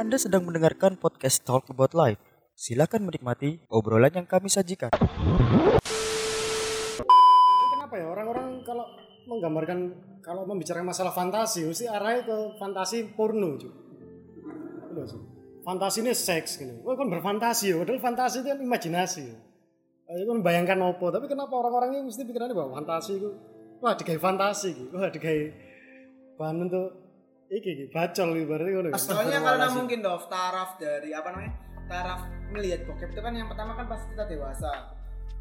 Anda sedang mendengarkan podcast Talk About Life. Silakan menikmati obrolan yang kami sajikan. Kenapa ya orang-orang kalau menggambarkan kalau membicarakan masalah fantasi mesti arahnya ke fantasi porno sih. Fantasi ini seks gitu. Oh kan berfantasi ya, padahal fantasi itu kan imajinasi. Ayo kan bayangkan apa, tapi kenapa orang-orangnya mesti pikirannya bahwa fantasi itu wah digawe fantasi gitu. Wah digawe bahan untuk iki iki bacol ibaratnya ngono. Soalnya karena mungkin Dov taraf dari apa namanya? Taraf melihat bokep itu kan yang pertama kan pasti kita dewasa.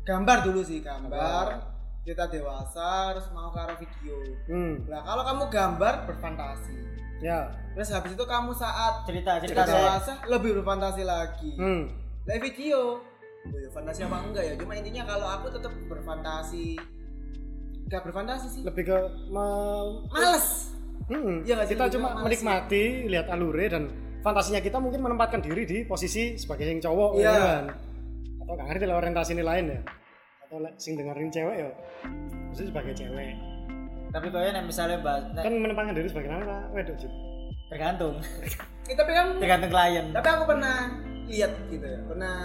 Gambar dulu sih, gambar. Kita dewasa harus mau ke arah video. Hmm, Nah, kalau kamu gambar berfantasi. ya. Terus habis itu kamu saat cerita cerita saya dewasa lebih berfantasi lagi. Hmm. Live video. Oh ya, fantasi apa enggak ya? Cuma intinya kalau aku tetap berfantasi Gak berfantasi sih. Lebih ke me- Males. Hmm, Iya sih, kita cuma males menikmati lihat alure dan fantasinya kita mungkin menempatkan diri di posisi sebagai yang cowok Iya. gitu kan. Atau nggak ngerti lah orientasi ini lain ya. Atau sing dengerin cewek ya. Maksudnya sebagai cewek. tapi kayaknya nek misalnya bahas Kan menempatkan diri sebagai apa? Wedok Jud. tergantung Eh, tapi kan tergantung klien tapi aku pernah lihat gitu ya pernah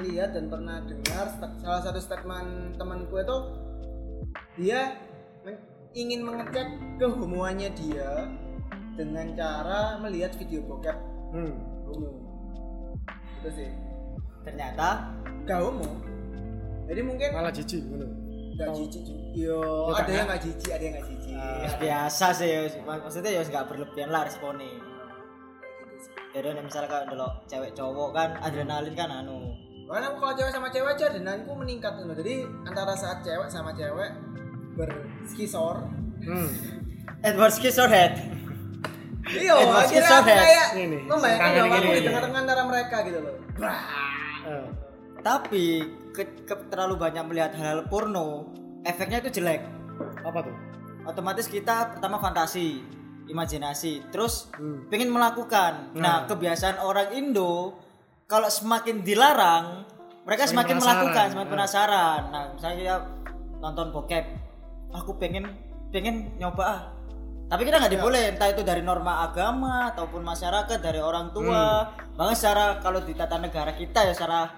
lihat dan pernah dengar salah satu statement temanku itu dia ingin mengecek kehomoannya dia dengan cara melihat video bokep Hmm. homo itu sih ternyata gak homo jadi mungkin Malah jijik ngono. gak jijik yo Ya, ada yang gak jijik ada yang gak jijik ya, biasa sih ya. Mak- maksudnya ya nggak berlebihan lah responnya Gitu sih. jadi misalnya kalau dulu cewek cowok kan adrenalin kan anu Karena kalau cewek sama cewek aja denganku meningkat gitu. Jadi antara saat cewek sama cewek berskisor. Hmm. Edward Scissorhead Iya, Edward akhirnya kayak Ini, membayangkan bahwa aku di tengah-tengah antara mereka gitu loh. Eh, tapi ke- ke- terlalu banyak melihat hal-hal porno efeknya itu jelek apa tuh? otomatis kita pertama fantasi imajinasi terus Hmm. pengen melakukan nah kebiasaan orang Indo kalau semakin dilarang mereka Semakin semakin penasaran. melakukan semakin penasaran nah misalnya kita nonton bokep aku pengen pengen nyoba ah tapi kita nggak diboleh entah itu dari norma agama ataupun masyarakat dari orang tua bahkan secara kalau di tata negara kita ya secara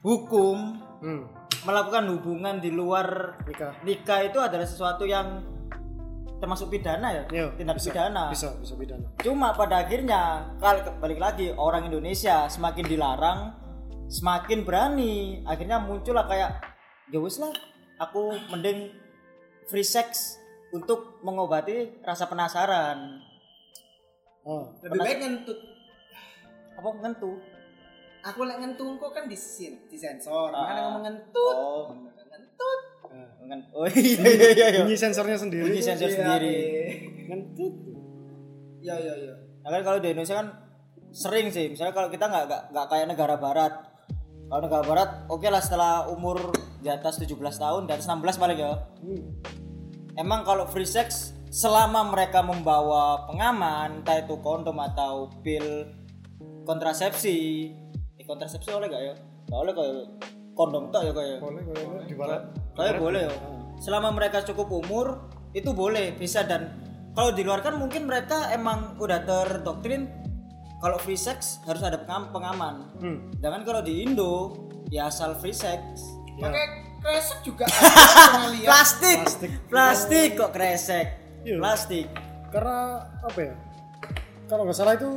hukum Hmm. melakukan hubungan di luar Nikah. nikah itu adalah sesuatu yang termasuk pidana ya Yo, tindak bisa, pidana Bisa, bisa pidana. cuma pada akhirnya kalau balik lagi orang Indonesia semakin dilarang semakin berani akhirnya muncullah kayak ya wis lah aku mending free sex untuk mengobati rasa penasaran Oh. Lebih baik ngentut. apa ngentu Aku lek ngentut kok kan disin, disensor. Ah. Makanya ngomong ngentut. oh Ngentut. ngen- oh iya iya iya iya Bunyi sensornya sendiri. Bunyi sensor Iya, sendiri iya. Ngentut. Iya, iya, iya. Nah kan kalau di Indonesia kan sering sih, misalnya kalau kita nggak nggak kayak negara barat. Kalau negara barat, oke lah setelah umur di atas 17 tahun, di atas 16 paling ya. Hmm. Emang kalau free sex selama mereka membawa pengaman, entah itu kondom atau pil kontrasepsi, eh, kontrasepsi oleh gak ya? Gak oleh kayak kondom tak ya kayak. Boleh, boleh. Di barat. Kayak boleh ya. Selama mereka cukup umur itu boleh bisa dan kalau di luar kan mungkin mereka emang udah terdoktrin kalau free sex harus ada pengam- pengaman. Hmm. Jangan kalau di Indo ya asal free sex. Pakai kresek juga pernah lihat. Plastik. Plastik. Plastik kok kresek. Iya. Plastik. Karena apa ya? Kalau nggak salah itu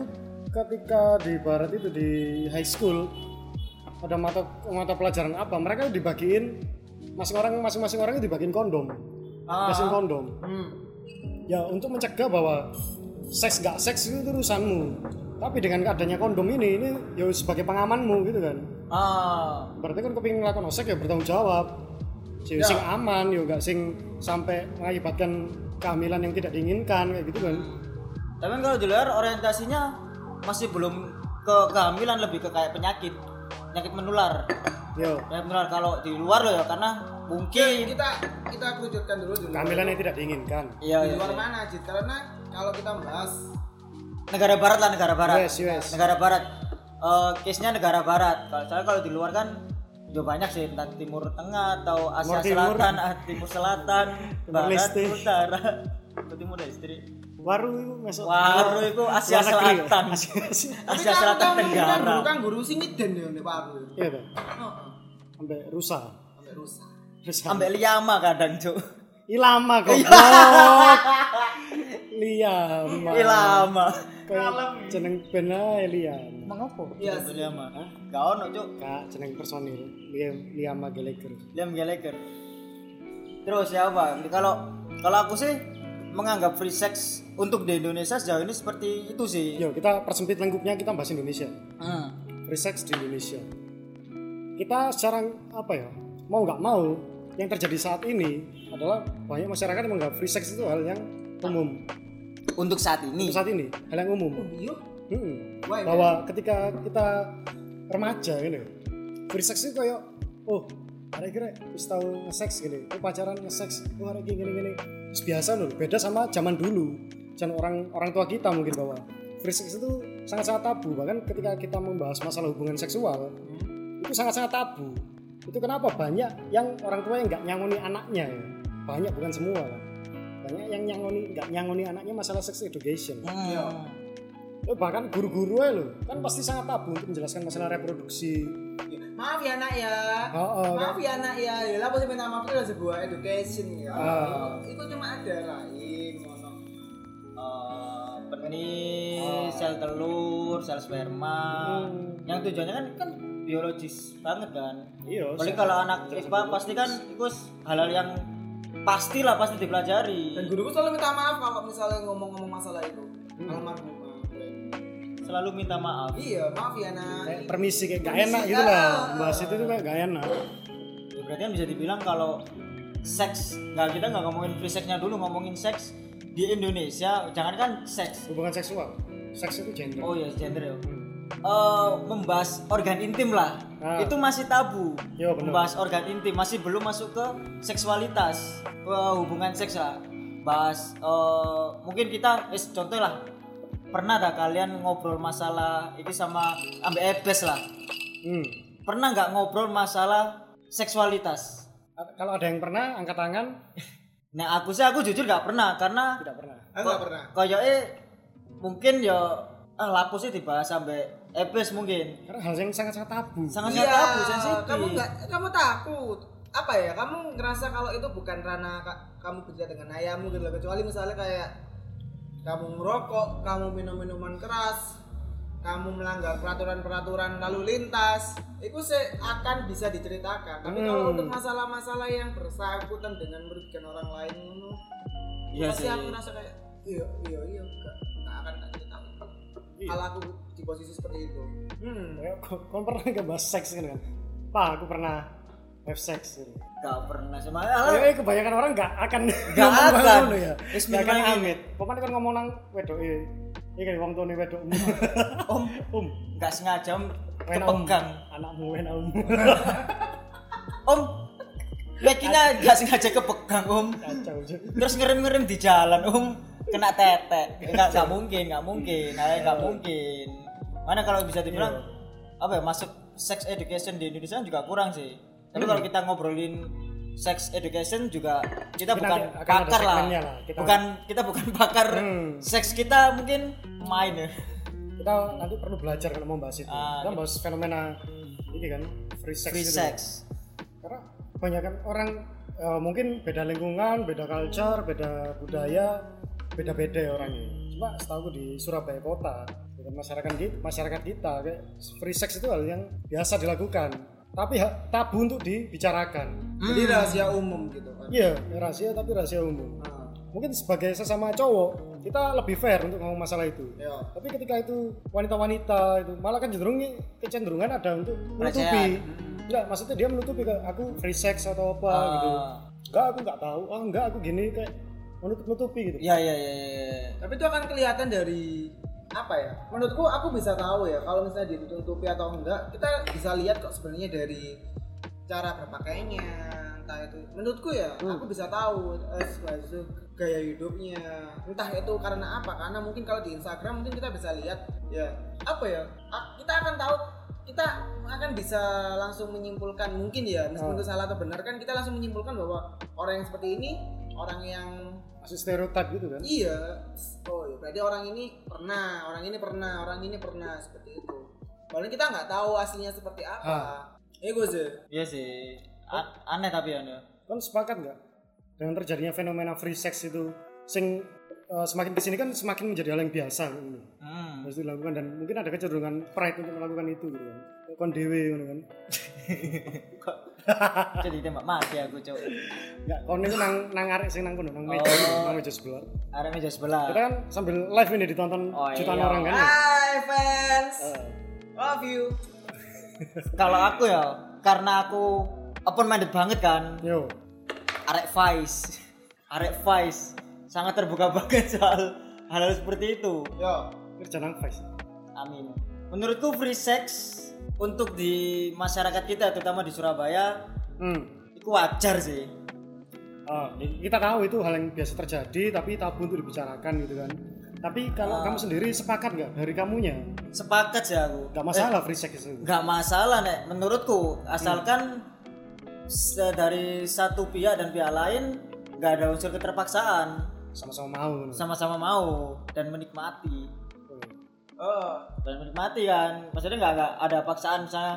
ketika di barat itu di high school ada mata mata pelajaran apa mereka dibagiin masing orang masing-masing orang itu dibagiin kondom Ah. kasih kondom Hmm. ya untuk mencegah bahwa seks gak seks itu urusanmu tapi dengan adanya kondom ini ini ya sebagai pengamanmu gitu kan Ah. berarti kan kepingin ngelakuin seks ya bertanggung jawab sing, Ya. sing aman ya gak sing sampai mengakibatkan kehamilan yang tidak diinginkan kayak gitu kan Tapi kalau di luar orientasinya masih belum ke kehamilan lebih ke kayak penyakit. Penyakit menular. yo Penyakit menular kalau di luar loh ya karena Oke, mungkin kita kita kerucutkan dulu dulu. kehamilan yang tidak diinginkan iya di iya. luar mana, Jit? Karena kalau kita bahas negara barat lah negara barat US US negara barat Eh case nya negara barat kalau soalnya kalau di luar kan juga banyak sih entah timur tengah atau Asia Timur. Selatan ah, timur selatan Timur barat utara Atau timur leste Waru itu masuk Waru itu Asia luar ya? Selatan. Asia, Asia. Kan Selatan kan Tenggara. dulu kan guru sing ngiden ya nek Pak Abu. Iya. Heeh. Sampai rusa. Rusak. Rusa. Sampai liyama kadang, Cuk. Ilama goblok. Liama. Liyama. Kayak jeneng band ae Liam. Mengopo? Iya sih. Liyama. Gak ono, Cuk. Kak jeneng personil Liam Liama Gallagher. Liam Gallagher. Terus ya apa? Kalau kalau aku sih menganggap free sex untuk di Indonesia sejauh ini seperti itu sih. Yo, kita persempit lengkupnya kita bahas Indonesia. Hmm. Free sex di Indonesia. Kita secara apa ya? Mau nggak mau yang terjadi saat ini adalah banyak masyarakat yang menganggap free sex itu hal yang umum. Untuk saat ini. Untuk saat ini hal yang umum. Iya. Hmm. Why, bahwa ketika kita remaja ini free sex itu kayak oh hari kira wis tau nge-sex gini oh pacaran nge-sex oh hari gini gini gini. Terus biasa loh beda sama zaman dulu dan orang orang tua kita mungkin bahwa free sex itu sangat sangat tabu. Bahkan ketika kita membahas masalah hubungan seksual itu sangat sangat tabu. Itu kenapa banyak yang orang tua yang nggak nyangoni anaknya ya? Banyak bukan semua lah. Banyak yang nyangoni nggak nyangoni anaknya masalah sex education. Hmm. Eh, bahkan guru-guru aja loh kan pasti sangat tabu untuk menjelaskan masalah reproduksi Maaf ya nak ya. Oh, oh, Maaf ya nak ya. Ya lah pasti minta maaf itu adalah sebuah education ya. Ah. Itu cuma ada lain ngono. Eh, benih, sel telur, sel sperma. Yang tujuannya kan kan biologis banget kan. iya saya- kalau anak IPA pasti kan itu hal-hal yang pasti lah pasti dipelajari. Dan guruku selalu minta maaf kalau misalnya ngomong-ngomong masalah itu. Almarhumah. Selalu minta maaf. Iya, maaf ya nak. kayak permisi kayak gak enak gitu lah ah. bahas itu tuh kayak gak enak. Ya, berarti kan bisa dibilang kalau seks nggak kita nggak ngomongin free sexnya dulu ngomongin seks di Indonesia. Jangan kan seks. Hubungan seksual. Seks itu gender. Oh iya gender ya. Eh, membahas organ intim lah. Ah. itu masih tabu. Iya, bener. membahas organ intim. Masih belum masuk ke seksualitas ke hubungan seks lah bahas eh, mungkin kita eh, contoh lah pernah dah kalian ngobrol masalah ini sama ambek ebes lah Hmm. pernah nggak ngobrol masalah seksualitas kalau ada yang pernah angkat tangan Nah aku sih aku jujur gak pernah karena tidak pernah Aku nggak pernah. kayaknya mungkin ya ah laku sih dibahas sampai ebes mungkin karena hal yang sangat sangat tabu sangat Iya, sangat tabu sensitif. kamu nggak, kamu takut. Apa ya? Kamu ngerasa kalau itu bukan ka- kamu kerja dengan ayahmu gitu loh. Kecuali misalnya kayak kamu ngerokok, kamu minum minuman keras, kamu melanggar peraturan-peraturan lalu lintas, itu sih akan bisa diceritakan. Tapi kalau Hmm. untuk masalah-masalah yang bersangkutan dengan merugikan orang lain, Iya pasti aku ngerasa kayak iya iya iya enggak, enggak akan tak cerita. Iya. Kalau aku di posisi seperti itu. Hmm. Kayak, kau pernah gak bahas seks kan kan pak aku pernah have sex. Gitu. Gak pernah sih Ya, eh, kebanyakan orang gak akan Gak ngomong akan. ngono ya. Wis gak akan amit. Pokoknya kan ngomong nang wedok eh ini kan wong tuane wedok om. Um. Gak sengaja om um. kepegang. Anakmu wena um. Om. Lekina gak sengaja kepegang om. Terus ngerem-ngerem di jalan om. Kena tetek. Nggak nggak mungkin nggak mungkin. Hal nggak mungkin. Mana kalau bisa dibilang apa ya masuk sex education di Indonesia juga kurang sih tapi kalau kita ngobrolin sex education juga kita Kita bukan ada pakar lah. lah. Kita- bukan kita bukan pakar Hmm. seks kita mungkin main ya kita nanti perlu belajar kalau mau bahas itu Ah, kita bahas fenomena ini kan free sex free itu. sex karena kebanyakan orang eh, mungkin beda lingkungan beda culture beda budaya beda-beda ya orangnya cuma setahu di Surabaya kota masyarakat kita, masyarakat kita kayak free sex itu hal yang biasa dilakukan tapi tabu untuk dibicarakan. Jadi rahasia umum gitu kan. iya rahasia tapi rahasia umum. Nah, mungkin sebagai sesama cowok kita lebih fair untuk ngomong masalah itu. Ya. tapi ketika itu wanita-wanita itu malah kan cenderung kecenderungan ada untuk menutupi. Enggak maksudnya dia menutupi kayak aku free sex atau apa gitu. Ah. enggak aku enggak tahu. Ah enggak aku gini kayak menutup nutupi gitu. Ya ya ya, ya, ya. Tapi itu akan kelihatan dari apa ya? Menurutku aku bisa tahu ya kalau misalnya ditutupi atau enggak, kita bisa lihat kok sebenarnya dari cara berpakaiannya, entah itu. Menurutku ya, aku bisa tahu eh, gaya hidupnya. Entah itu karena apa? Karena mungkin kalau di Instagram mungkin kita bisa lihat ya apa ya? Kita akan tahu kita akan bisa langsung menyimpulkan mungkin ya meskipun itu salah atau benar kan kita langsung menyimpulkan bahwa orang yang seperti ini orang yang masih stereotip gitu kan iya oh berarti orang ini pernah orang ini pernah orang ini pernah seperti itu paling kita nggak tahu aslinya seperti apa Ah. ego sih Iya sih. A- aneh tapi ya. Kan sepakat nggak dengan terjadinya fenomena free sex itu sing eh, semakin ke sini kan semakin menjadi hal yang biasa gitu. Hmm. harus dilakukan dan mungkin ada kecenderungan pride untuk melakukan itu gitu kan kon dewe gitu kan Jadi tembak mati aku, Cuk. nggak kon itu nang nang arek sing nang kono nang meja Oh. nang meja sebelah Ada meja sebelah. kita kan sambil live ini ditonton Oh, jutaan iya. orang kan? Hai fans Eh, love you Kalau aku ya, karena aku open minded banget kan, yo arek Vice. Arek Vice sangat terbuka banget soal hal-hal seperti itu. yo kerja nang face Amin. Menurutku free sex untuk di masyarakat kita terutama di Surabaya hmm. itu wajar sih. Ah, kita tahu itu hal yang biasa terjadi tapi tabu untuk dibicarakan gitu kan tapi kalau kamu sendiri sepakat nggak dari kamunya Sepakat sih aku. nggak masalah free sex itu nggak masalah nek menurutku asalkan se- dari satu pihak dan pihak lain nggak ada unsur keterpaksaan sama-sama mau sama-sama mau dan menikmati. Oh dan menikmati kan? Maksudnya nggak nggak ada paksaan misalnya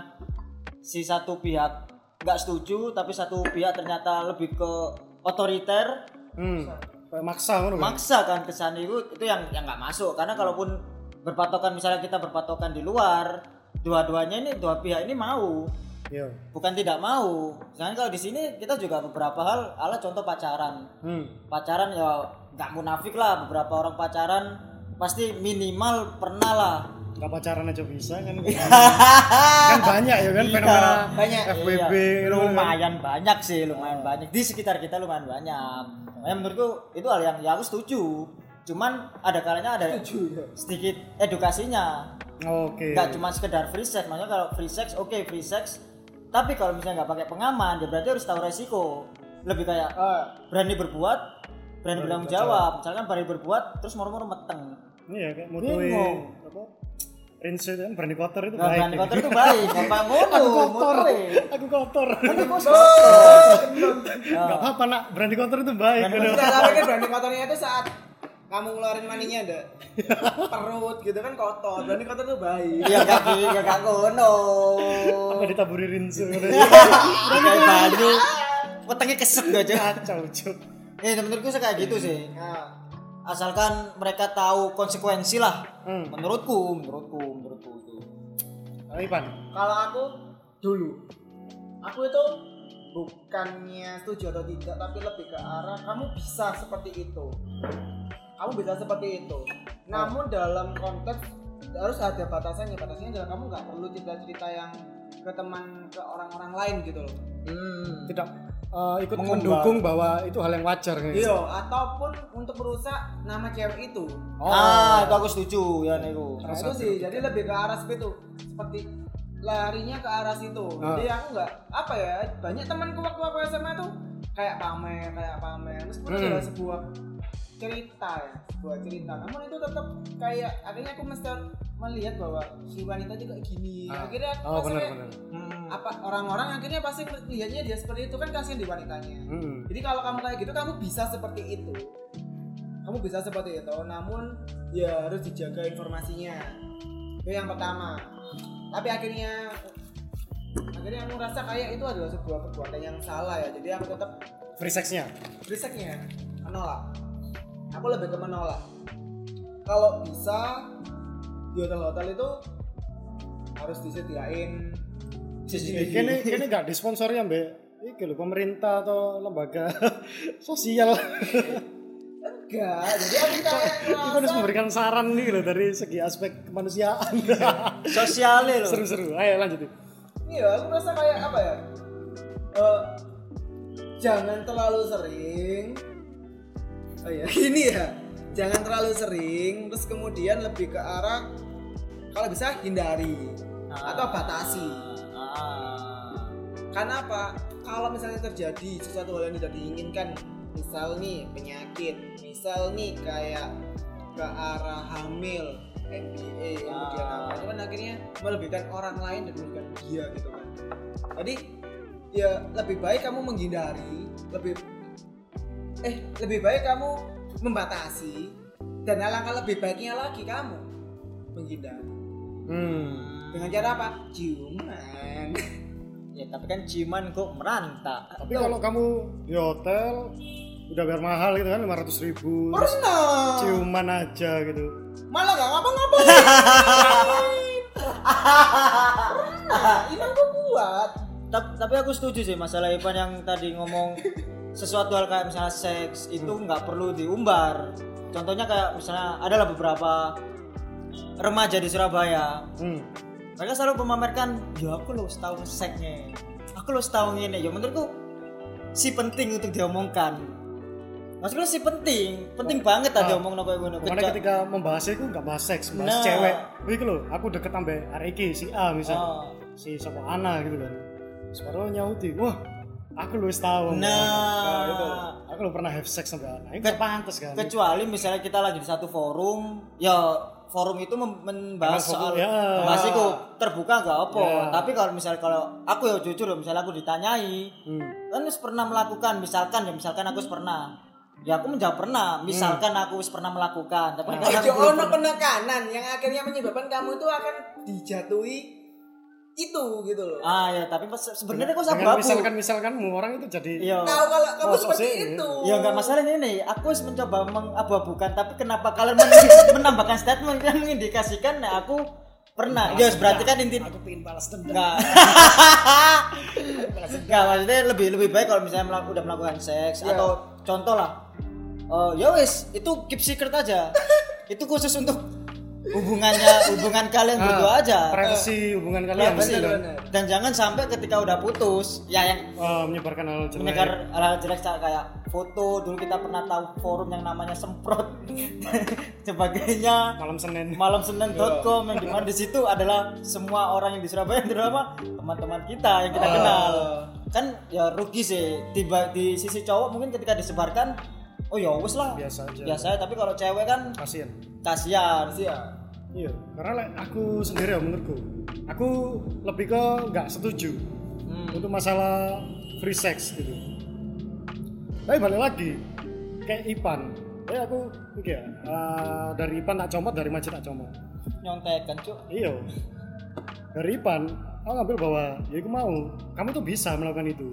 si satu pihak nggak setuju tapi satu pihak ternyata lebih ke otoriter. Hmm. maksa kan? Maksa kan kesan itu itu yang yang nggak masuk. Karena kalaupun berpatokan misalnya kita berpatokan di luar dua-duanya ini dua pihak ini mau Yo. bukan tidak mau. Jangan kalau di sini kita juga beberapa hal, ala contoh pacaran. Hmm. Pacaran ya nggak munafik lah, beberapa orang pacaran pasti minimal pernah lah. nggak pacaran aja bisa kan kan banyak ya kan Iya, fenomena banyak. FWB Iya, gitu kan. lumayan banyak sih, lumayan banyak di sekitar kita lumayan banyak. Makanya menurutku itu hal yang ya aku setuju. Cuman ada kalanya ada sedikit edukasinya. oke nggak cuma sekedar free sex maksudnya kalau free sex oke free sex tapi kalau misalnya nggak pakai pengaman ya berarti harus tahu resiko. Lebih kayak Ah, berani berbuat berani bertanggung jawab. Misalkan berani berbuat terus moro-moro meteng. Iya kayak motoe apa Prince itu kan berani kotor itu nggak baik. berani kotor itu baik. Apa ngono aku kotor. aku kotor. Ya, nggak apa-apa nak. Berani kotor itu baik Berani. Enggak, kan berani kotornya itu saat kamu ngeluarin maninya ada perut gitu kan kotor. Berani kotor tuh baik ya nggak gitu ya nggak ngono. Apa ditaburi rinso gitu. kayak banyu wetenge keset gak aja kacau cuk. Ya menurutku sih kayak gitu sih. Nah, asalkan mereka tahu konsekuensi lah. Hmm. menurutku menurutku menurutku itu. Ipan kalau aku dulu. Aku itu bukannya setuju atau tidak tapi lebih ke arah kamu bisa seperti itu kamu bisa seperti itu namun dalam konteks harus ada batasannya batasannya adalah kamu nggak perlu cerita-cerita yang ke teman ke orang-orang lain gitu loh hmm. tidak eh, ikut Mengumbar. mendukung bahwa itu hal yang wajar gitu. iya ataupun untuk merusak nama cewek itu Oh. Ah, itu aku setuju ya Nego. Nah, itu sih jadi lebih ke arah seperti itu seperti larinya ke arah situ Ah. jadi aku nggak apa ya banyak temanku waktu aku SMA tuh kayak pamer kayak pamer meskipun Hmm. sebuah cerita ya sebuah cerita namun itu tetap kayak akhirnya aku mesti melihat bahwa si wanita itu kayak gini Ah. akhirnya oh kayak, benar Hmm. apa orang-orang akhirnya pasti lihatnya dia seperti itu kan kasihan di wanitanya hmm. jadi kalau kamu kayak gitu kamu bisa seperti itu. Kamu bisa seperti itu, namun ya harus dijaga informasinya. Itu yang pertama. Tapi akhirnya akhirnya aku rasa kayak itu adalah sebuah perbuatan yang salah ya. Jadi aku tetap free sexnya risetnya menolak. Aku lebih ke menolak. Kalau bisa di hotel-hotel itu harus disediain kini kini nggak disponsori ya mbak iki lho pemerintah atau lembaga sosial enggak jadi kayak itu harus memberikan saran nih loh dari segi aspek kemanusiaan Sosialnya loh. seru-seru ayo lanjutin Iya, aku merasa kayak apa ya? Eh, jangan terlalu sering. Oh ya, ini ya. Jangan terlalu sering, terus kemudian lebih ke arah kalau bisa hindari atau batasi. Ah. Karena apa? Kalau misalnya terjadi sesuatu hal yang tidak diinginkan, misal nih penyakit, misal nih kayak ke arah hamil, MBA, kemudian Ah. apa itu kan akhirnya melebihkan orang lain dan merugikan dia gitu kan. Jadi ya lebih baik kamu menghindari, lebih eh lebih baik kamu membatasi dan alangkah lebih baiknya lagi kamu menghindari Hmm. dengan cara apa? Ciuman. Ya tapi kan ciuman kok meranta Tapi kalau kamu di hotel udah bayar mahal gitu kan 500 ribu. Pernah ciuman aja gitu. Malah gak ngapa-ngapain. Pernah iman gue kuat. Ta- tapi aku setuju sih masalah Ivan yang tadi ngomong sesuatu hal kayak misalnya seks itu nggak perlu diumbar contohnya kayak misalnya adalah beberapa remaja di Surabaya hmm. mereka selalu memamerkan ya aku lo setahun seksnya aku lo setahun ini ya menurutku si penting untuk diomongkan maksudnya si penting penting banget tadi Ah. omong nopo ngono Kecuali- ketika membahas itu nggak bahas seks, bahas Nah. cewek. Wih loh, aku deket sampai hari ini si A misal, Oh. si siapa Ana gitu kan. Separuh nyauti, wah aku lu tahu. Nah. itu, aku lu pernah have sex sampai Ana. Itu Ke- pantas kan. kecuali misalnya kita lagi di satu forum ya forum itu mem- membahas soal ya. bahas itu terbuka nggak apa Ya. tapi kalau misalnya kalau aku ya jujur misalnya aku ditanyai Hmm. kan pernah melakukan misalkan ya misalkan aku pernah ya aku menjawab pernah misalkan aku wis pernah melakukan tapi kan aku belum ono pernah. penekanan yang akhirnya menyebabkan kamu itu akan dijatuhi itu gitu loh. ah ya tapi sebenarnya kok Dengan sababu misalkan misalkan orang itu jadi iya Tahu kalau kamu Oh, seperti sosok itu. Ya nggak masalah ini, aku harus mencoba mengabu-abukan, tapi kenapa kalian men- menambahkan statement yang mengindikasikan nah aku pernah. Ya berarti kan inti aku pengen balas dendam. enggak. Enggak maksudnya lebih lebih baik kalau misalnya melak- udah melakukan seks Ya. atau contoh lah. eh, ya wis, itu keep secret aja. itu khusus untuk hubungannya hubungan kalian berdua aja. Privasi hubungan kalian gitu kan. benar. Dan jangan sampai ketika udah putus, ya yang Eh, menyebarkan hal jelek. menyegar hal jelek kayak foto dulu kita pernah tahu forum yang namanya semprot sebagainya malam Senin. malam senin.com yang di mana di situ adalah semua orang yang di Surabaya terutama teman-teman kita yang kita kenal kan ya rugi sih tiba di sisi cowok mungkin ketika disebarkan oh ya wes lah Biasa aja. biasa tapi kalau cewek kan Kasian. kasihan Iya. Iya, karena like, aku sendiri ya menurutku, aku lebih ke nggak setuju Hmm. untuk masalah free sex gitu. Tapi balik lagi, kayak Ipan, ya aku oke ya, eh, dari Ipan tak comot, dari Majid tak comot. nyontekan cuk Iya, dari Ipan, aku ngambil bahwa ya aku mau, kamu tuh bisa melakukan itu.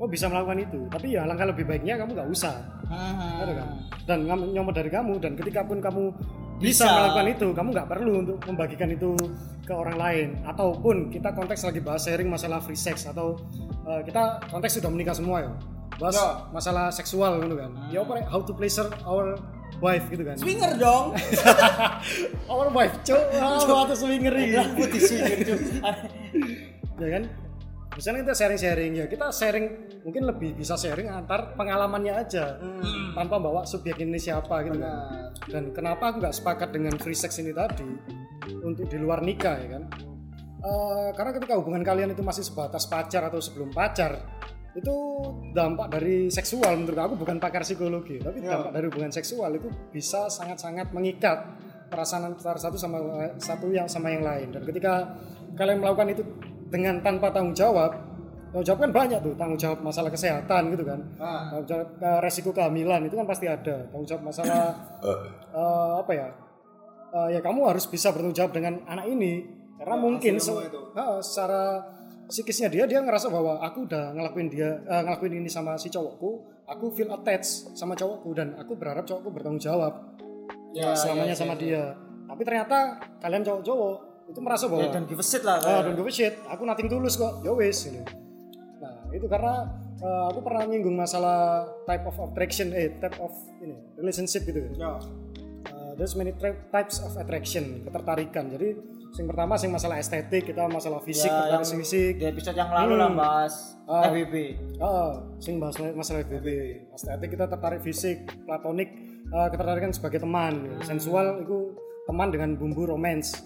Oh bisa melakukan itu, tapi ya langkah lebih baiknya kamu nggak usah, ada kan? Dan nyomot dari kamu dan ketika pun kamu bisa, Bisa. melakukan itu, kamu nggak perlu untuk membagikan itu ke orang lain. Ataupun kita konteks lagi bahas sharing masalah free sex atau uh, kita konteks sudah menikah semua ya, bahas Ya. masalah seksual gitu kan. Ya apa how to pleasure our wife gitu kan. Swinger dong. our wife, cok, wow, atau swinger ini. putih cuk ya kan misalnya kita sharing-sharing ya kita sharing mungkin lebih bisa sharing antar pengalamannya aja tanpa bawa subjek ini siapa gitu. Kan dan kenapa aku nggak sepakat dengan free sex ini tadi untuk di luar nikah ya kan? Eh, karena ketika hubungan kalian itu masih sebatas pacar atau sebelum pacar itu dampak dari seksual menurut aku bukan pakar psikologi tapi dampak dari hubungan seksual itu bisa sangat-sangat mengikat perasaan antara satu sama satu yang sama yang lain. Dan ketika kalian melakukan itu dengan tanpa tanggung jawab tanggung jawab kan banyak tuh tanggung jawab masalah kesehatan gitu kan. Tanggung jawab eh, resiko kehamilan itu kan pasti ada tanggung jawab masalah eh, apa ya Eh, ya kamu harus bisa bertanggung jawab dengan anak ini. Karena mungkin se- eh, secara psikisnya dia dia ngerasa bahwa aku udah ngelakuin dia eh, ngelakuin ini sama si cowokku aku feel attached sama cowokku dan aku berharap cowokku bertanggung jawab Ya, selamanya sama dia. Tapi ternyata kalian cowok-cowok itu merasa bahwa ya dan give a shit lah ah don't give a shit. Aku nothing tulus kok. Ya wis gitu. nah itu karena eh, aku pernah nyinggung masalah type of attraction eh type of ini relationship gitu. Ya. Uh, there's many types of attraction ketertarikan. Jadi yang pertama yang masalah estetik kita masalah fisik Ya, yang fisik. di episode yang lalu lah bahas Ah. FWB ah sing bahas masalah FBB estetik kita tertarik fisik. Platonik uh, ketertarikan sebagai teman. Hmm. sensual itu teman dengan bumbu romance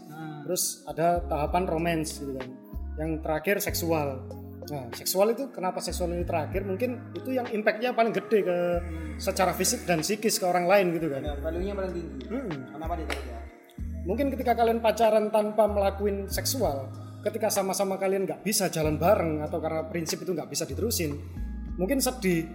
terus ada tahapan romance gitu kan. Yang terakhir seksual. Nah seksual itu kenapa seksual ini terakhir? Mungkin itu yang impactnya paling gede ke secara fisik dan psikis ke orang lain gitu kan. Dan value-nya paling tinggi. Hmm. Kenapa dia ya? mungkin ketika kalian pacaran tanpa melakukan seksual ketika sama-sama kalian nggak bisa jalan bareng atau karena prinsip itu nggak bisa diterusin mungkin sedih.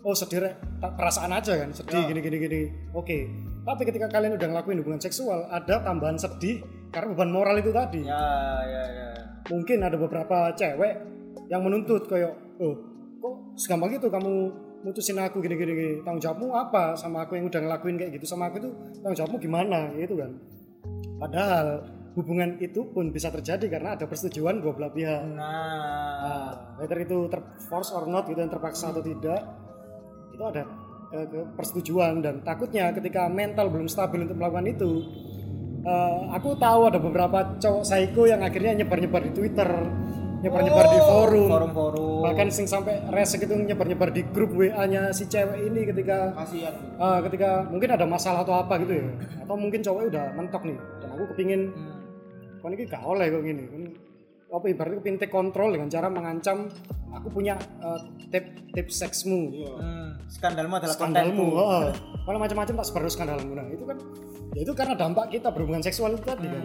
Oh sedih perasaan aja kan sedih gini gini gini. Oke. Tapi ketika kalian udah ngelakuin hubungan seksual ada tambahan sedih karena beban moral itu tadi. Ya ya ya. Mungkin ada beberapa cewek yang menuntut kayak oh kok segampang itu kamu mutusin aku gini gini? Gini tanggung jawabmu apa sama aku yang udah ngelakuin kayak gitu? Sama aku itu tanggung jawabmu gimana? Gitu kan. Padahal hubungan itu pun bisa terjadi karena ada persetujuan dua belah pihak. Nah. Nah, itu terforce or not gitu yang terpaksa atau tidak itu ada eh, persetujuan. Dan takutnya ketika mental belum stabil untuk melakukan itu eh, aku tahu ada beberapa cowok psycho yang akhirnya nyebar-nyebar di Twitter nyebar-nyebar di forum. forum-forum. Bahkan sing sampai resek itu nyebar-nyebar di grup WA-nya si cewek ini ketika kasihan. Eh, ketika mungkin ada masalah atau apa gitu ya. Atau mungkin cowoknya udah mentok nih. Dan aku kepingin kok ini gak oleh kok gini Ini apa ibaratnya take control dengan cara mengancam aku punya uh, tip tips seksmu. Hmm, skandalmu adalah skandalmu heeh. kalau macam-macam tak sebar skandalmu. Nah itu kan ya itu karena dampak kita berhubungan seksual itu tadi kan.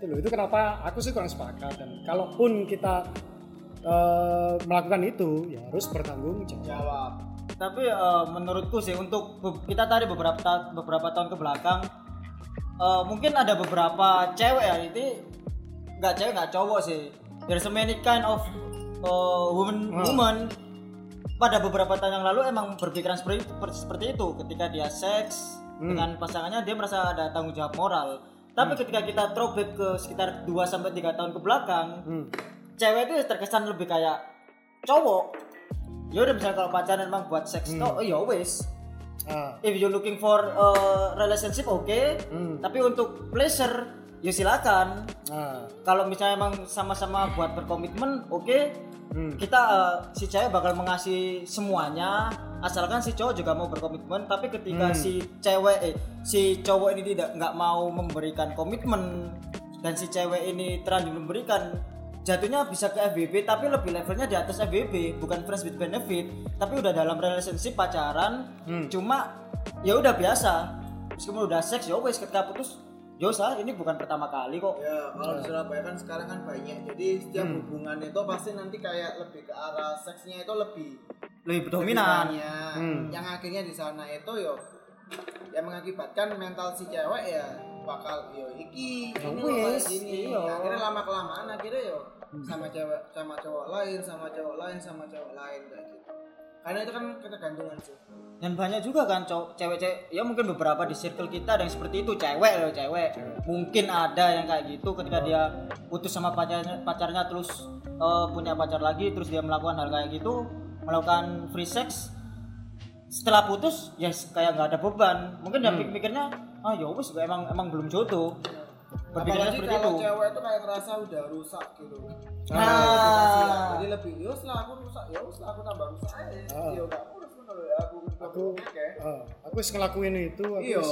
Itu loh itu kenapa aku sih kurang sepakat. Dan kalaupun kita eh, melakukan itu ya harus bertanggung jawab. Jawab. Tapi eh, menurutku sih untuk kita tarik beberapa ta- beberapa tahun ke belakang eh, mungkin ada beberapa cewek ya ini nggak cewek nggak cowok sih. There's so many kind of eh, woman woman. Pada beberapa tahun yang lalu emang berpikiran seperti seperti itu. Ketika dia seks dengan pasangannya dia merasa ada tanggung jawab moral. Tapi ketika kita throwback ke sekitar 2 sampai 3 tahun ke belakang Hmm. cewek itu terkesan lebih kayak cowok. Ya udah misalnya kalau pacaran emang buat seks toh ya wes. Ah, if you looking for a relationship oke Hmm. tapi untuk pleasure ya silakan ah, kalau misalnya emang sama-sama buat berkomitmen oke Hmm. kita eh, si cewek bakal mengasih semuanya asalkan si cowok juga mau berkomitmen tapi ketika Hmm. si cewek eh, si cowok ini tidak nggak mau memberikan komitmen dan si cewek ini terlanjur memberikan jatuhnya bisa ke FBB tapi lebih levelnya di atas FBB bukan friends with benefit tapi udah dalam relationship pacaran Hmm. cuma ya udah biasa meskipun udah seks ya wes ketika putus usah ini bukan pertama kali kok. Ya kalau di Surabaya kan sekarang kan banyak. Jadi setiap hubungan itu pasti nanti kayak lebih ke arah seksnya itu lebih lebih dominan. Hmm. yang akhirnya di sana itu yo yang mengakibatkan mental si cewek ya bakal yo iki ini wes, gini. iya. akhirnya lama kelamaan akhirnya yo sama cewek sama cowok lain sama cowok lain sama cowok lain kayak gitu karena itu kan ketergantungan sih dan banyak juga kan cowok cewek-cewek ya mungkin beberapa di circle kita ada yang seperti itu cewek loh cewek. Mungkin ada yang kayak gitu ketika dia putus sama pacarnya pacarnya terus eh, punya pacar lagi terus dia melakukan hal kayak gitu melakukan free sex setelah putus ya kayak nggak ada beban. Mungkin dia pikir- mikirnya ah ya wis emang emang belum jodoh berpikirnya apalagi kalau itu cewek itu kayak ngerasa udah rusak gitu Nah. jadi lebih yos lah aku rusak yos lah aku tambah rusak aja Ah. yo gak urus ngono lho, aku aku oke ah, aku wis ngelakuin itu aku Iya.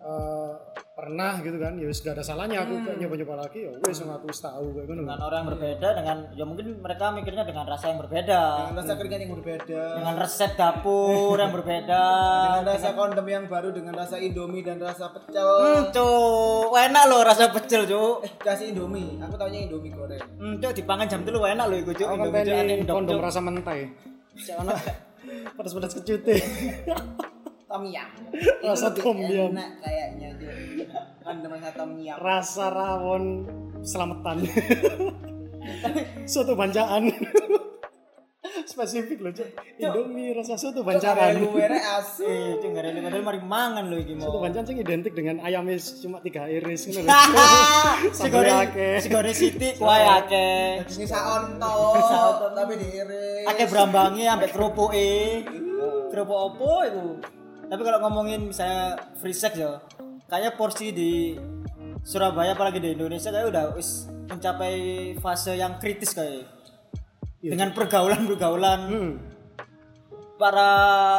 Eh, pernah gitu kan ya wis gak ada salahnya aku kayak nyoba-nyoba lagi ya wis yang aku tahu kayak gitu. Dengan orang yang berbeda dengan ya mungkin mereka mikirnya dengan rasa yang berbeda. Dengan rasa keringat yang berbeda. Dengan resep dapur yang berbeda. Dengan rasa kondom yang baru dengan rasa indomie dan rasa pecel. Hmm, cuk, enak loh rasa pecel, cuk. eh kasih indomie. Aku taunya indomie goreng. Hmm, cuk dipangan jam dulu enak loh iku, cuk. aku kan Indomie, kondom rasa mentai. Soalnya pedas-pedas kecute tom yum. Rasa tom yum. enak kayaknya rasa tom yum. Rasa rawon selamatan. Soto bancaan. Spesifik loh cok indomie rasa soto bancaan. lu mere asu. Eh, cuk gak ada lima padahal mari mangan loh iki soto bancaan sing identik dengan ayamnya cuma tiga iris gitu loh Si Sambal goreng, akeh. si goreng siti kuai akeh. Ini saonto, tapi diiris. Akeh brambangi ambek kerupuke. Kerupuk opo itu? Tapi kalau ngomongin misalnya free sex ya, kayaknya porsi di Surabaya apalagi di Indonesia kayak udah wis mencapai fase yang kritis kayak. Dengan pergaulan-pergaulan hmm. para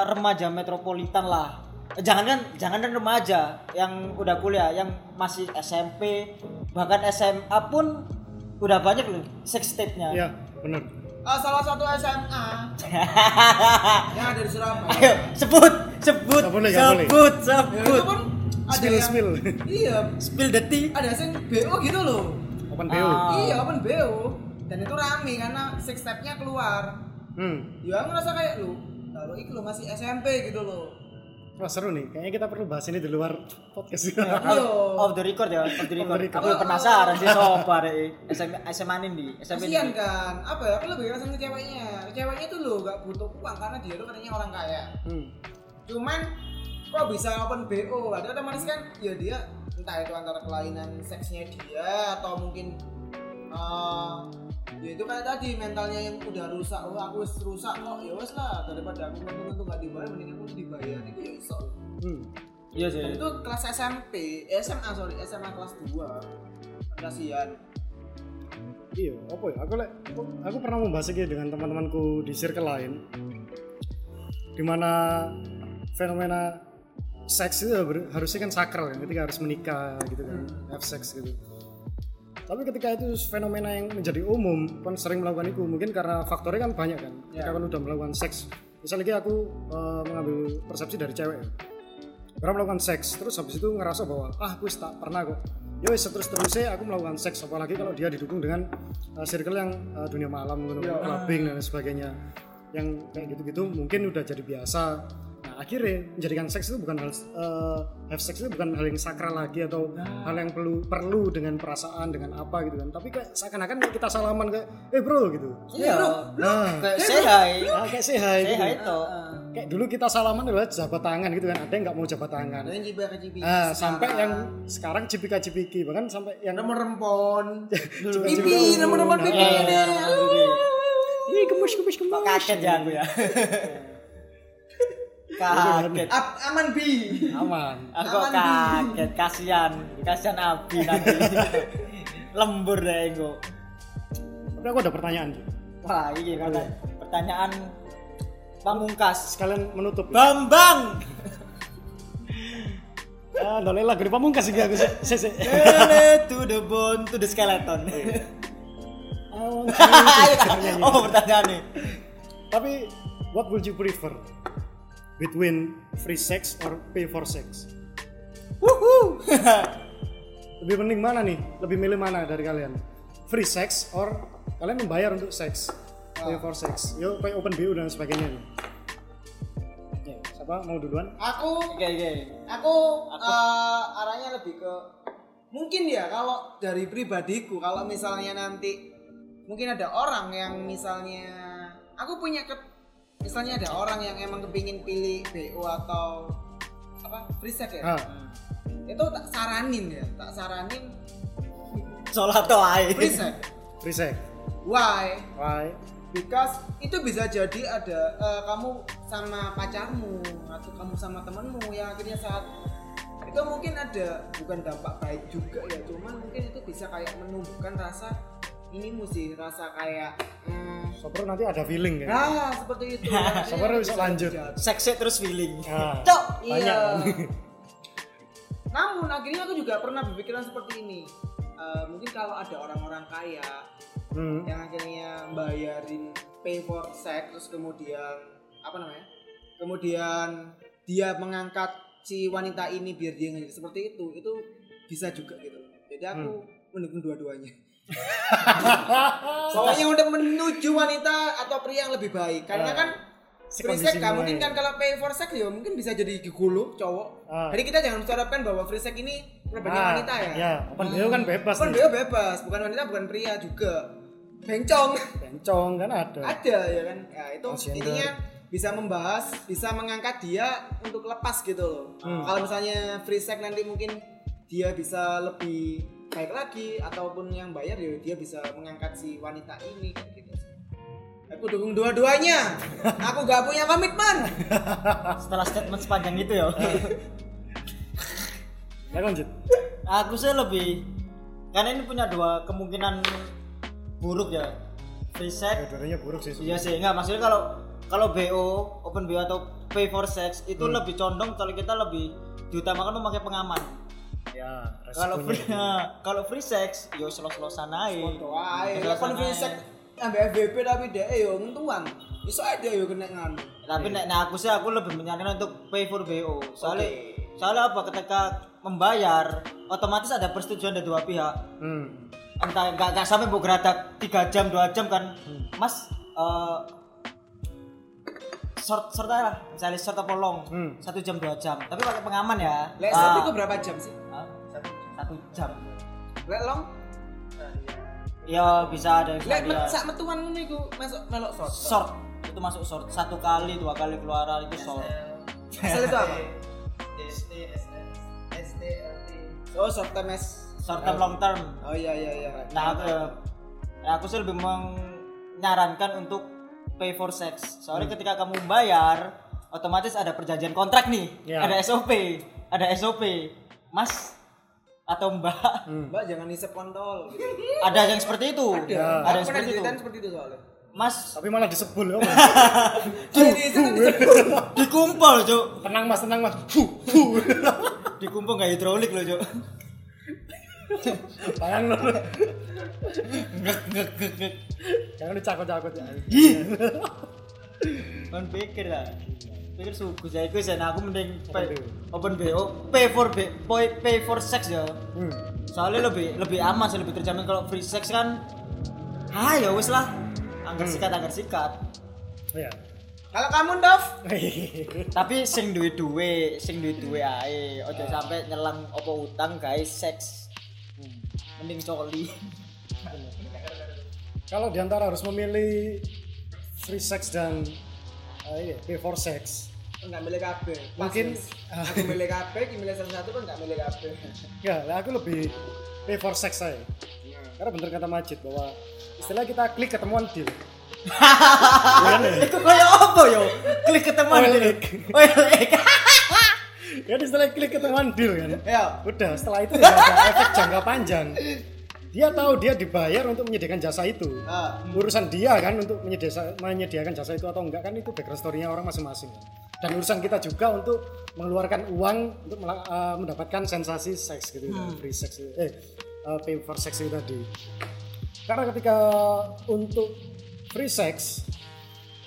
remaja metropolitan lah. Eh, Jangan kan, jangan kan remaja yang udah kuliah, yang masih SMP, bahkan SMA pun udah banyak loh sex tape-nya. ya benar Ah, salah satu SMA yang ada di Surabaya. Ayo, sebut, sebut, Nggak boleh, nggak boleh. sebut, Ya, itu sebut. pun ada spill yang, spill Iya, Spill the tea. ada yang BO gitu loh. open bo Ah. Iya, open BO. Dan itu rame karena six step-nya keluar. hmm. Ya aku ngerasa kayak lu. kalau itu lo masih SMP gitu loh Wah seru nih, kayaknya kita perlu bahas ini di luar podcast. Iya. off the record ya off the record the record. aku penasaran sih sopa deh SMA SMA di SMP kasihan kan. Apa ya? Aku lebih kasihan ke ceweknya. Ceweknya tuh lo gak butuh uang karena dia tuh katanya orang kaya. Hmm. cuman kok bisa open BO ada otomatis kan ya dia entah itu antara kelainan seksnya dia atau mungkin eh, ya itu kayak tadi mentalnya yang udah rusak oh aku wis rusak kok ya wes lah daripada aku nunggu nggak dibayar mending aku dibayar itu ya iso Hmm. iya sih dan itu kelas SMP eh, SMA sorry SMA kelas 2 kasihan Iya, apa ya? Aku lek- aku, aku pernah membahas ini dengan teman-temanku di circle lain. Di mana fenomena seks itu harusnya kan sakral kan, ketika harus menikah gitu kan, have sex gitu. Tapi ketika itu fenomena yang menjadi umum, kan sering melakukan itu mungkin karena faktornya kan banyak kan. Ketika kan udah melakukan seks, misalnya aku eh, mengambil persepsi dari cewek ya. Orang melakukan seks, terus habis itu ngerasa bahwa ah aku tak pernah kok. Ya wis terus terusnya aku melakukan seks, apalagi kalau dia didukung dengan uh, circle yang uh, dunia malam, clubbing dan sebagainya. Yang kayak gitu-gitu mungkin udah jadi biasa. Nah akhirnya menjadikan seks itu bukan hal uh, have sex itu bukan hal yang sakral lagi atau hal yang perlu perlu dengan perasaan dengan apa gitu kan. Tapi kayak seakan-akan kayak kita salaman kayak eh bro gitu. iya Nah, kayak say hi. Ah, kayak say hi say gitu. hi itu Kayak dulu kita salaman adalah jabat tangan gitu kan. Ada yang nggak mau jabat tangan. cibi Nah, sampai yang sekarang cipika cipiki bahkan sampai yang rempon. Rempon pipi rempon rempon pipi Ih, gemes gemes gemes. kaget ya aku ya kaget Ap- aman bi Aman. aku Aman, kaget kasihan kasihan Abi nanti lembur deh gue Tapi aku ada pertanyaan. Wah ini pertanyaan, pertanyaan pamungkas Sekalian menutup. Bambang Ah, doleh lagu di pamungkas sih aku. Se se. Lele to the bone to the skeleton Oh, Ayo, Kak. oh pertanyaan nih Tapi what would you prefer? Between free sex or pay for sex? Wuhu. Lebih mending mana nih? Lebih milih mana dari kalian? Free sex or kalian membayar untuk seks? Pay for sex. Yo, kayak open BU dan sebagainya. nih. Oke, siapa mau duluan? aku oke oke aku, eh, arahnya lebih ke mungkin ya kalau dari pribadiku kalau misalnya nanti mungkin ada orang yang misalnya aku punya ke misalnya ada orang yang emang kepingin pilih BO atau apa free sex ya? Ah, itu tak saranin ya tak saranin sholat tuh ae free sex free sex. why? Why? because itu bisa jadi ada eh, kamu sama pacarmu atau kamu sama temenmu yang akhirnya saat itu mungkin ada bukan dampak baik juga ya cuman mungkin itu bisa kayak menumbuhkan rasa ini sih rasa kayak hmm, Soper nanti ada feeling ya. ah seperti itu Akhirnya Sabar, bisa lanjut. seksi terus feeling Ah, Cok, banyak iya. kan? Namun akhirnya aku juga pernah berpikiran seperti ini. Eh, mungkin kalau ada orang-orang kaya Hmm. yang akhirnya bayarin pay for sex terus kemudian apa namanya? Kemudian dia mengangkat si wanita ini biar dia ngeliat seperti itu, itu bisa juga gitu. Jadi aku mendukung dua-duanya. Pokoknya untuk menuju wanita atau pria yang lebih baik. Karena Ah. kan Si free sex kan mungkin kan kalau pay for sex ya mungkin bisa jadi gigolo cowok. Ah. Jadi kita jangan harapkan bahwa free sex ini pribadi Ah, wanita ya. ya, open BO kan bebas Open. BO bebas, bukan wanita bukan pria juga. Bencong Bencong kan ada. ada ya kan. Ya itu Transgender. intinya bisa membahas, bisa mengangkat dia untuk lepas gitu loh. Hmm. Kalau misalnya free sex nanti mungkin dia bisa lebih baik lagi ataupun yang bayar ya dia bisa mengangkat si wanita ini kayak gitu. Aku dukung dua-duanya. Aku gak punya komitmen. setelah statement sepanjang itu ya Ya lanjut. aku sih lebih karena ini punya dua kemungkinan buruk ya free sex Dua-duanya buruk sih. iya sih enggak maksudnya kalau kalau BO open BO atau pay for sex itu lebih condong kalau kita lebih diutamakan memakai pengaman Ya, kalau free kalau free sex yo selo-selosan aja Doa, ya Selo-selosan kon free sex ambil FBP tapi dia yo ngentuan. Iso aja yo kena nganu. tapi nek nek aku sih aku lebih menyarankan untuk pay for BO soalnya soalnya apa? Ketika membayar otomatis ada persetujuan dari dua pihak. Hmm. entah nggak nggak sampai mau geradak tiga jam dua jam kan. Mas eh, short short aja lah misalnya short atau long? Hmm. satu jam dua jam. Tapi pakai pengaman ya. Lek Ah, short itu berapa jam sih? ah, satu, satu jam. Lek long? ya bisa ada yang Lek met- sak metuan ngono iku masuk melok short. short itu masuk short satu kali dua kali keluaran itu short Asal itu apa? Oh, short term short term long term. Oh iya iya iya. nah aku ya aku sih lebih menyarankan untuk pay for sex soalnya ketika kamu bayar otomatis ada perjanjian kontrak nih Ya. ada SOP ada SOP mas atau mbak Mbak jangan isep kontol gitu. ada yang seperti itu Ada. ada Aku yang seperti itu seperti itu soalnya. mas Tapi malah disebul ya. Diisep kan disebut. dikumpul cuk tenang Mas, tenang Mas. Dikumpul nggak hidrolik loh cuk Bayang lu. Jangan dicakut-cakut ya. kan pikir lah pikir suku saya itu saya aku mending pay, Open BO pay for B, pay, pay for sex ya. Hmm. soalnya lebih lebih aman sih lebih terjamin kalau free sex kan. Ah ya wis lah. Angker sikat angker sikat. Iya. Kalau kamu Dov, tapi sing duwe duwe sing duwe duwe ae. Ojo sampai nyelang opo utang guys seks Hmm, mending coli Kalau di antara harus memilih free sex dan uh, iya, pay for sex, enggak milih KB. Mungkin- aku milih KB, milih salah satu kan enggak milih KB. ya lah aku lebih pay for sex saya. Karena bener kata Majid bahwa istilah kita klik ketemuan deal. itu kayak apa yo klik ketemuan Oil dulu. Kan istilah klik ketemuan deal kan. Ya. Udah setelah itu tidak ada efek jangka panjang. Dia tahu dia dibayar untuk menyediakan jasa itu. Ah, urusan dia kan untuk menyediakan, menyediakan jasa itu atau enggak kan itu background story-nya orang masing-masing dan urusan kita juga untuk mengeluarkan uang untuk eh, mendapatkan sensasi seks gitu free sex eh eh, pay for sex itu tadi karena ketika untuk free sex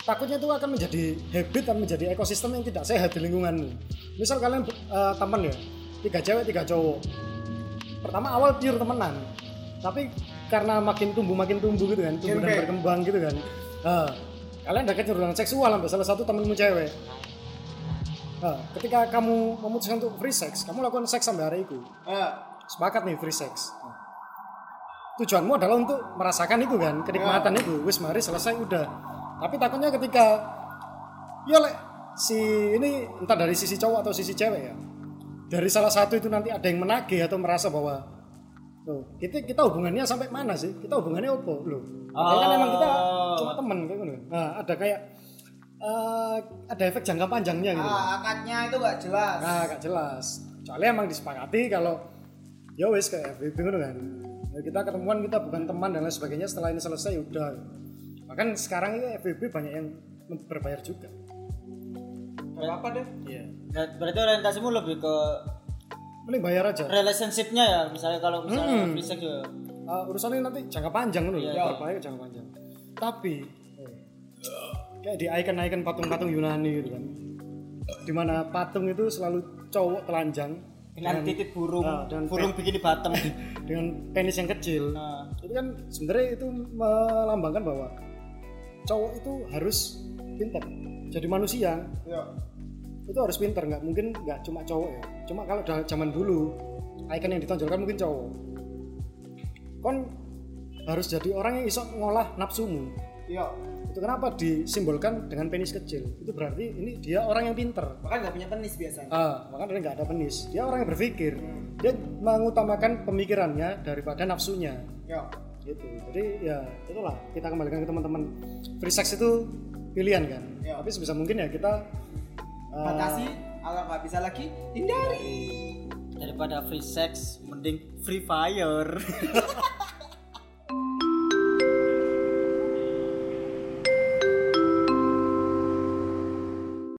takutnya itu akan menjadi habit dan menjadi ekosistem yang tidak sehat di lingkunganmu misal kalian eh, teman ya tiga cewek tiga cowok. Pertama awal pure temenan. Tapi karena makin tumbuh makin tumbuh gitu kan tumbuh dan berkembang gitu kan. Nah, kalian ada kecenderungan seksual sampai salah satu temenmu cewek. Nah, ketika kamu memutuskan untuk free sex kamu lakukan seks sampai hari itu. Ah. sepakat nih free sex. Tujuanmu adalah untuk merasakan itu kan kenikmatan itu. Wis mari selesai udah. Tapi takutnya ketika ya lek si ini entah dari sisi cowok atau sisi cewek ya dari salah satu itu nanti ada yang menagih atau merasa bahwa Loh, kita kita hubungannya sampai mana sih? Kita hubungannya apa? Loh. Padahal kan emang kita cuma teman kayak gitu. Nah, ada kayak eh, ada efek jangka panjangnya gitu. Ah, akadnya itu enggak jelas. Nah, gak jelas. Soalnya emang disepakati kalau ya wes kayak FWB gitu kan. Ya, kita ketemuan kita bukan teman dan lain sebagainya setelah ini selesai udah. Bahkan sekarang itu FWB banyak yang berbayar juga. Enggak apa deh. Iya. Ber- berarti orientasimu lebih ke Mending bayar aja. relationship-nya ya misalnya kalau misalnya Hmm. sex ya Uh, urusannya nanti jangka panjang loh, Iya. berbahaya jangka panjang. Tapi kayak di icon-icon patung-patung Yunani gitu kan. Di mana patung itu selalu cowok telanjang dengan titik burung Ah, dan burung bikini bottom dengan penis yang kecil. nah, itu kan sebenarnya itu melambangkan bahwa cowok itu harus pintar jadi manusia Ya. itu harus pintar nggak mungkin nggak cuma cowok ya. Cuma kalau zaman dulu icon yang ditonjolkan mungkin cowok. Kon harus jadi orang yang iso ngolah nafsumu. Iya. itu kenapa disimbolkan dengan penis kecil? Itu berarti ini dia orang yang pintar Bahkan enggak punya penis biasanya. ah makanya dia nggak ada penis. Dia orang yang berpikir. Dia mengutamakan pemikirannya daripada nafsunya. Ya. gitu. Jadi ya itulah. Kita kembalikan ke teman-teman. Free sex itu pilihan kan Ya. tapi sebisa mungkin ya kita uh, Batasi, kalau nggak bisa lagi hindari. daripada free sex mending free fire